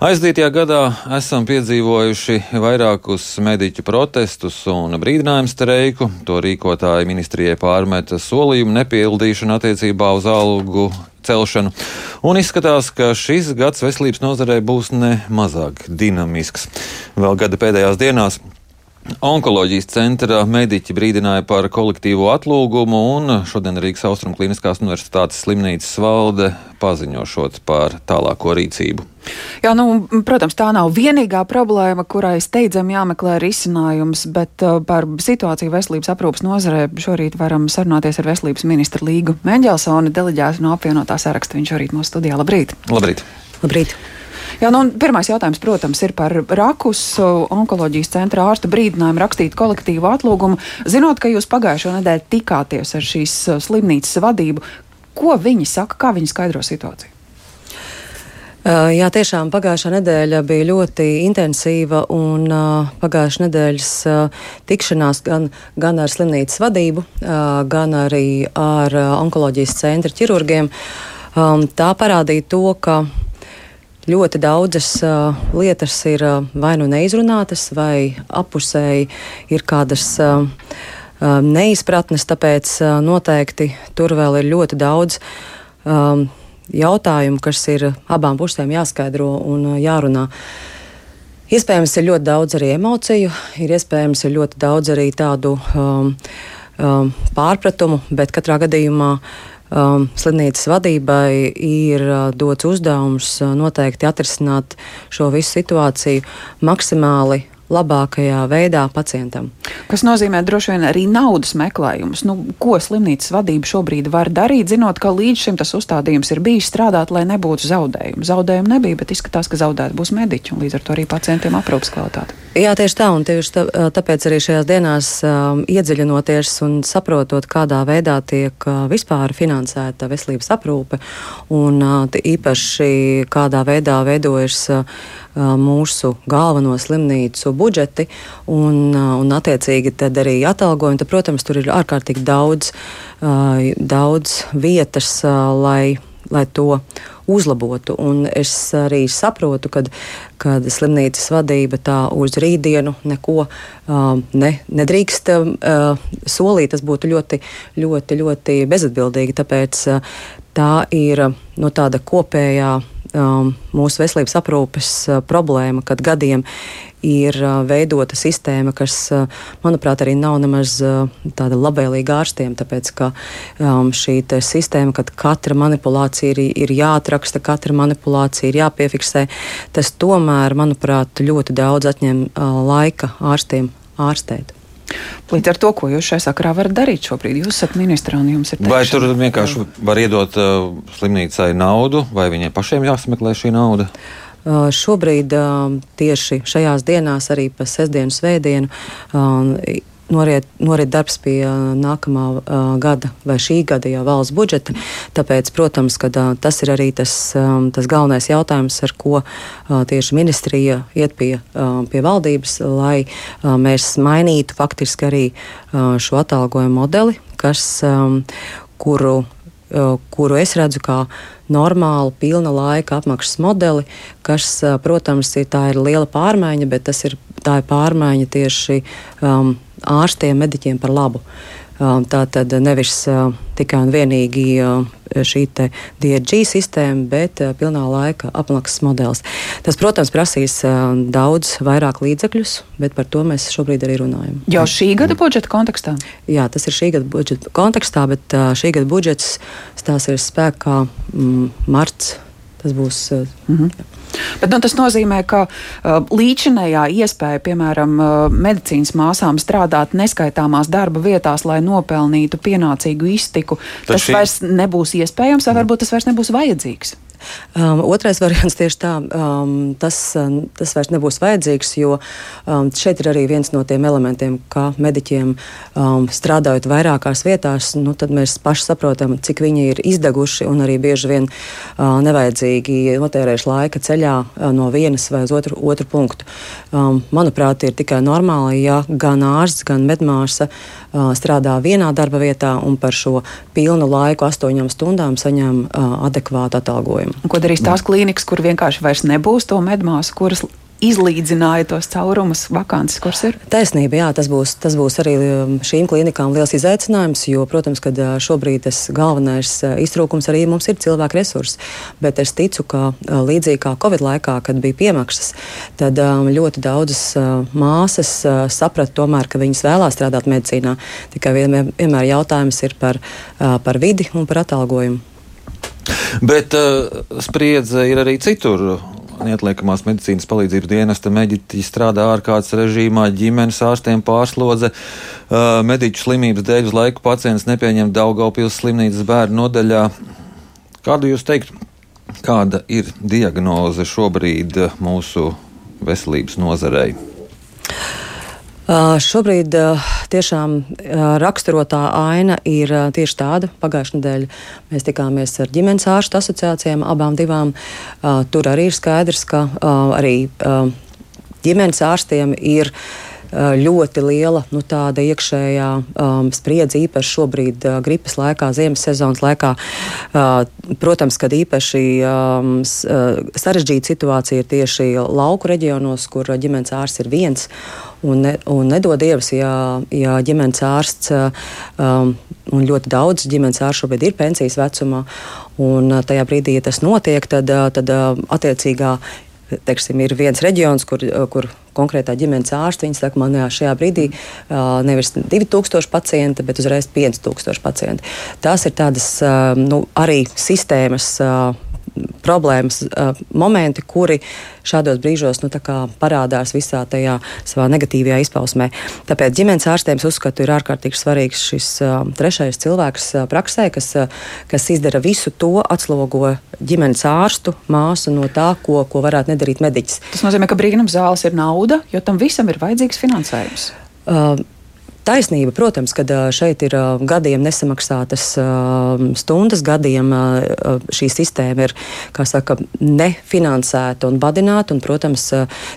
Aizdītajā gadā esam piedzīvojuši vairākus mediķu protestus un brīdinājumu streiku. To rīkotāji ministrijai pārmeta solījumu nepildīšanu attiecībā uz algu celšanu. Un izskatās, ka šis gads veselības nozarē būs ne mazāk dinamisks. Vēl gada pēdējās dienās Onkoloģijas centra mediķi brīdināja par kolektīvo atlūgumu, un šodien Rīgas Austrum Kliniskās Universitātes slimnīcas valde paziņošot par tālāko rīcību. Jā, nu, protams, tā nav vienīgā problēma, kurai steidzami jāmeklē risinājums, bet uh, par situāciju veselības aprūpas nozarē šorīt varam sarunāties ar veselības ministru Līgu Menģelsoni, deleģētu no apvienotā saraksta. Viņš šorīt mūsu studijā. Labrīt! Labrīt! Labrīt. Jā, nu, pirmais jautājums, protams, ir par rakus onkoloģijas centra ārsta brīdinājumu rakstīt kolektīvu atlūgumu. Zinot, ka jūs pagājušo nedēļu tikāties ar šīs uh, slimnīcas vadību, ko viņi saka, kā viņi skaidro situāciju? Uh, jā, tiešām pagājušā nedēļa bija ļoti intensīva, un uh, pagājušā nedēļas tikšanās gan, gan ar slimnīcas vadību, gan arī ar onkoloģijas centra ķirurgiem, um, tā parādīja to, ka ļoti daudzas uh, lietas ir uh, vai nu neizrunātas, vai apusēji ir kādas. Uh, Neizpratnes, tāpēc uh, noteikti tur vēl ir ļoti daudz um, jautājumu, kas ir abām pusēm jāskaidro un uh, jārunā. Iespējams, ir ļoti daudz arī emociju, ir iespējams, ir ļoti daudz arī tādu um, um, pārpratumu, bet katrā gadījumā uh, um, slimnīcas vadībai ir uh, dots uzdevums uh, noteikti atrisināt šo visu situāciju maksimāli labākajā veidā pacientam. Kas nozīmē droši vien arī naudas meklējumus. Nu, ko slimnīcas vadība šobrīd var darīt, zinot, ka līdz šim tas uzstādījums ir bijis strādāt, lai nebūtu zaudējumu. Zaudējumu nebija, bet izskatās, ka zaudēti būs mediķi un līdz ar to arī pacientiem aprūpas kvalitāte. Jā, tieši tā, un tieši tā, tāpēc arī šajās dienās um, iedziļinoties un saprotot, kādā veidā tiek uh, vispār finansēta veselības aprūpe, un uh, īpaši kādā veidā veidojas uh, mūsu galveno slimnīcu budžeti un, un attiecīgi tad arī atalgojumi, tad, protams, tur ir ārkārtīgi daudz, daudz vietas, lai, lai to uzlabotu. Un es arī saprotu, ka kad slimnīcas vadība tā uz rītdienu neko uh, ne, nedrīkst uh, solīt. Tas būtu ļoti, ļoti, ļoti bezatbildīgi. Tāpēc uh, tā ir no tāda kopējā um, mūsu veselības aprūpes uh, problēma, kad gadiem ir uh, veidota sistēma, kas, uh, manuprāt, arī nav nemaz uh, tāda labvēlīga ārstiem, tāpēc ka um, šī sistēma, kad katra manipulācija ir, ir jāatraksta, katra manipulācija ir jāpiefiksē, tas tomēr, manuprāt, ļoti daudz atņem uh, laika ārstiem ārstēt. Līdz ar to, ko jūs šajā sakarā varat darīt šobrīd, jūs esat ministra un jums ir. Vai tur vienkārši var iedot uh, slimnīcai naudu, vai viņiem pašiem jāsmeklē šī nauda? Uh, šobrīd uh, tieši šajās dienās, arī pa sestdienu, svētdienu, uh, noriet, noriet darbs pie nākamā gada vai šī gada jau valsts budžeta. Tāpēc, protams, ka tas ir arī tas, tas galvenais jautājums, ar ko tieši ministrija iet pie, pie valdības, lai mēs mainītu faktiski arī šo atalgojumu modeli, kas, kuru, kuru es redzu kā normālu, pilna laika apmaksas modeli, kas, protams, ir, ir liela pārmaiņa, bet tas ir, ir pārmaiņa tieši um, ārstiem, mediķiem par labu. Um, tā tad nevis uh, tikai un vienīgi uh, šī DRG sistēma, bet uh, pilnā laika apmaksas modelis. Tas, protams, prasīs daudz vairāk līdzekļus, bet par to mēs šobrīd arī runājam. Jau šī gada budžeta kontekstā? Jā, tas ir šī gada budžeta kontekstā, bet šī gada budžets stāsies spēkā mm, marts. Tas būs. Mm -hmm. Bet, nu, tas nozīmē, ka uh, līdzinējā iespēja, piemēram, uh, medicīnas māsām strādāt neskaitāmās darba vietās, lai nopelnītu pienācīgu iztiku, tas, tas šī... vairs nebūs iespējams, vai varbūt tas vairs nebūs vajadzīgs. Um, otrais variants tieši tā, um, tas, um, tas vairs nebūs vajadzīgs, jo um, šeit ir arī viens no tiem elementiem, kā mediķiem um, strādājot vairākās vietās, nu, tad mēs paši saprotam, cik viņi ir izdeguši un arī bieži vien uh, nevajadzīgi notērējuši laika ceļā uh, no vienas vai uz otru, otru punktu. Um, manuprāt, ir tikai normāli, ja gan ārsts, gan medmāsa uh, strādā vienā darba vietā un par šo pilnu laiku, astoņām stundām, saņem uh, adekvātu atalgojumu. Un ko darīs tās klīnikas, kur vienkārši vairs nebūs to medmāsu, kuras izlīdzināja tos caurumus, vakances, kuras ir? Taisnība, jā, tas būs, tas būs arī um, šīm klinikām liels izaicinājums, jo, protams, kad uh, šobrīd tas galvenais uh, iztrūkums arī mums ir cilvēku resursi. Bet es ticu, ka uh, līdzīgi kā Covid laikā, kad bija piemaksas, tad um, ļoti daudzas māsas saprata tomēr, ka viņas vēlās strādāt medicīnā. Tikai vienmēr jautājums ir par, par vidi un par atalgojumu. Bet uh, spriedze ir arī citur neatliekamās medicīnas palīdzības dienesta mediķi strādā ārkārtas režīmā, ģimenes ārstiem pārslodze. Uh, mediķu slimības dēļ uz laiku pacients nepieņem Daugaupils slimnīcas bērnu nodaļā. Kādu jūs teikt, kāda ir diagnoze šobrīd mūsu veselības nozarei? Šobrīd tiešām raksturotā aina ir tieši tāda. Pagājušajā nedēļā mēs tikāmies ar ģimenes ārstu asociācijām, abām divām. Tur arī ir skaidrs, ka arī ģimenes ārstiem ir ļoti liela nu, iekšējā um, spriedze, īpaši šobrīd uh, gripas laikā, ziemas sezonas laikā. Uh, protams, kad īpaši um, sarežģīta situācija ir tieši lauku reģionos, kur ģimenes ārsts ir viens. Un, ne, un nedod Dievs, ja, ja ģimenes ārsts, um, un ļoti daudz ģimenes ārstu šobrīd ir pensijas vecumā, un tajā brīdī, ja tas notiek, tad, tad attiecīgā teiksim, ir viens reģions, kur, kur konkrētā ģimenes ārsts. Viņi saka, man jā, šajā brīdī uh, nevis 2000 pacienti, bet uzreiz 5000 pacienti. Tās ir tādas uh, nu, arī sistēmas. Uh, problēmas momenti, kuri šādos brīžos nu, parādās visā tajā savā negatīvajā izpausmē. Tāpēc ģimenes ārstiem uzskatu ir ārkārtīgi svarīgs šis trešais cilvēks praksē, kas, kas izdara visu to, atslogo ģimenes ārstu māsu no tā, ko, ko varētu nedarīt mediķis. Tas nozīmē, ka brīnums zāles ir nauda, jo tam visam ir vajadzīgs finansējums. Uh, Taisnība, protams, ka šeit ir gadiem nesamaksātas stundas, gadiem šī sistēma ir saka, nefinansēta un badināta. Un, protams,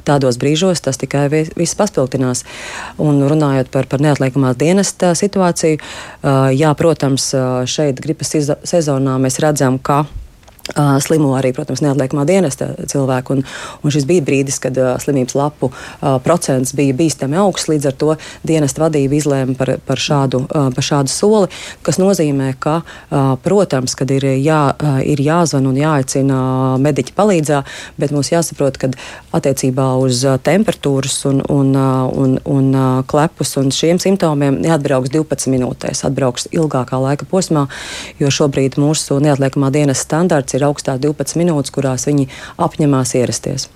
tādos brīžos tas tikai viss paspildinās. Un runājot par, par neatliekamās dienesta situāciju, jā, protams, šeit gripas sezonā mēs redzam, ka Uh, slimo arī, protams, neatliekamā dienesta cilvēku. Un, un šis bija brīdis, kad uh, slimības lapu uh, procents bija bīstami augsts. Līdz ar to dienesta vadība izlēma par, par, šādu, uh, par šādu soli, kas nozīmē, ka, uh, protams, kad ir, jā, uh, ir jāzvan un jāaicina mediķi palīdzā, bet mums jāsaprot, ka attiecībā uz uh, temperatūras un, un, uh, un, un uh, klepus un šiem simptomiem neatbrauks 12 minūtēs, atbrauks ilgākā laika posmā, jo šobrīd mūsu neatliekamā dienesta standarts ir augstā 12 minūtes, kurās viņi apņemās ierasties.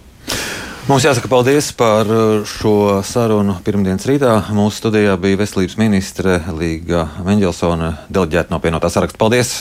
Mums jāsaka paldies par uh, šo sarunu pirmdienas rītā. Mūsu studijā bija veselības ministre Līga Mendelsona, deleģēta no pienotā saraksta. Paldies!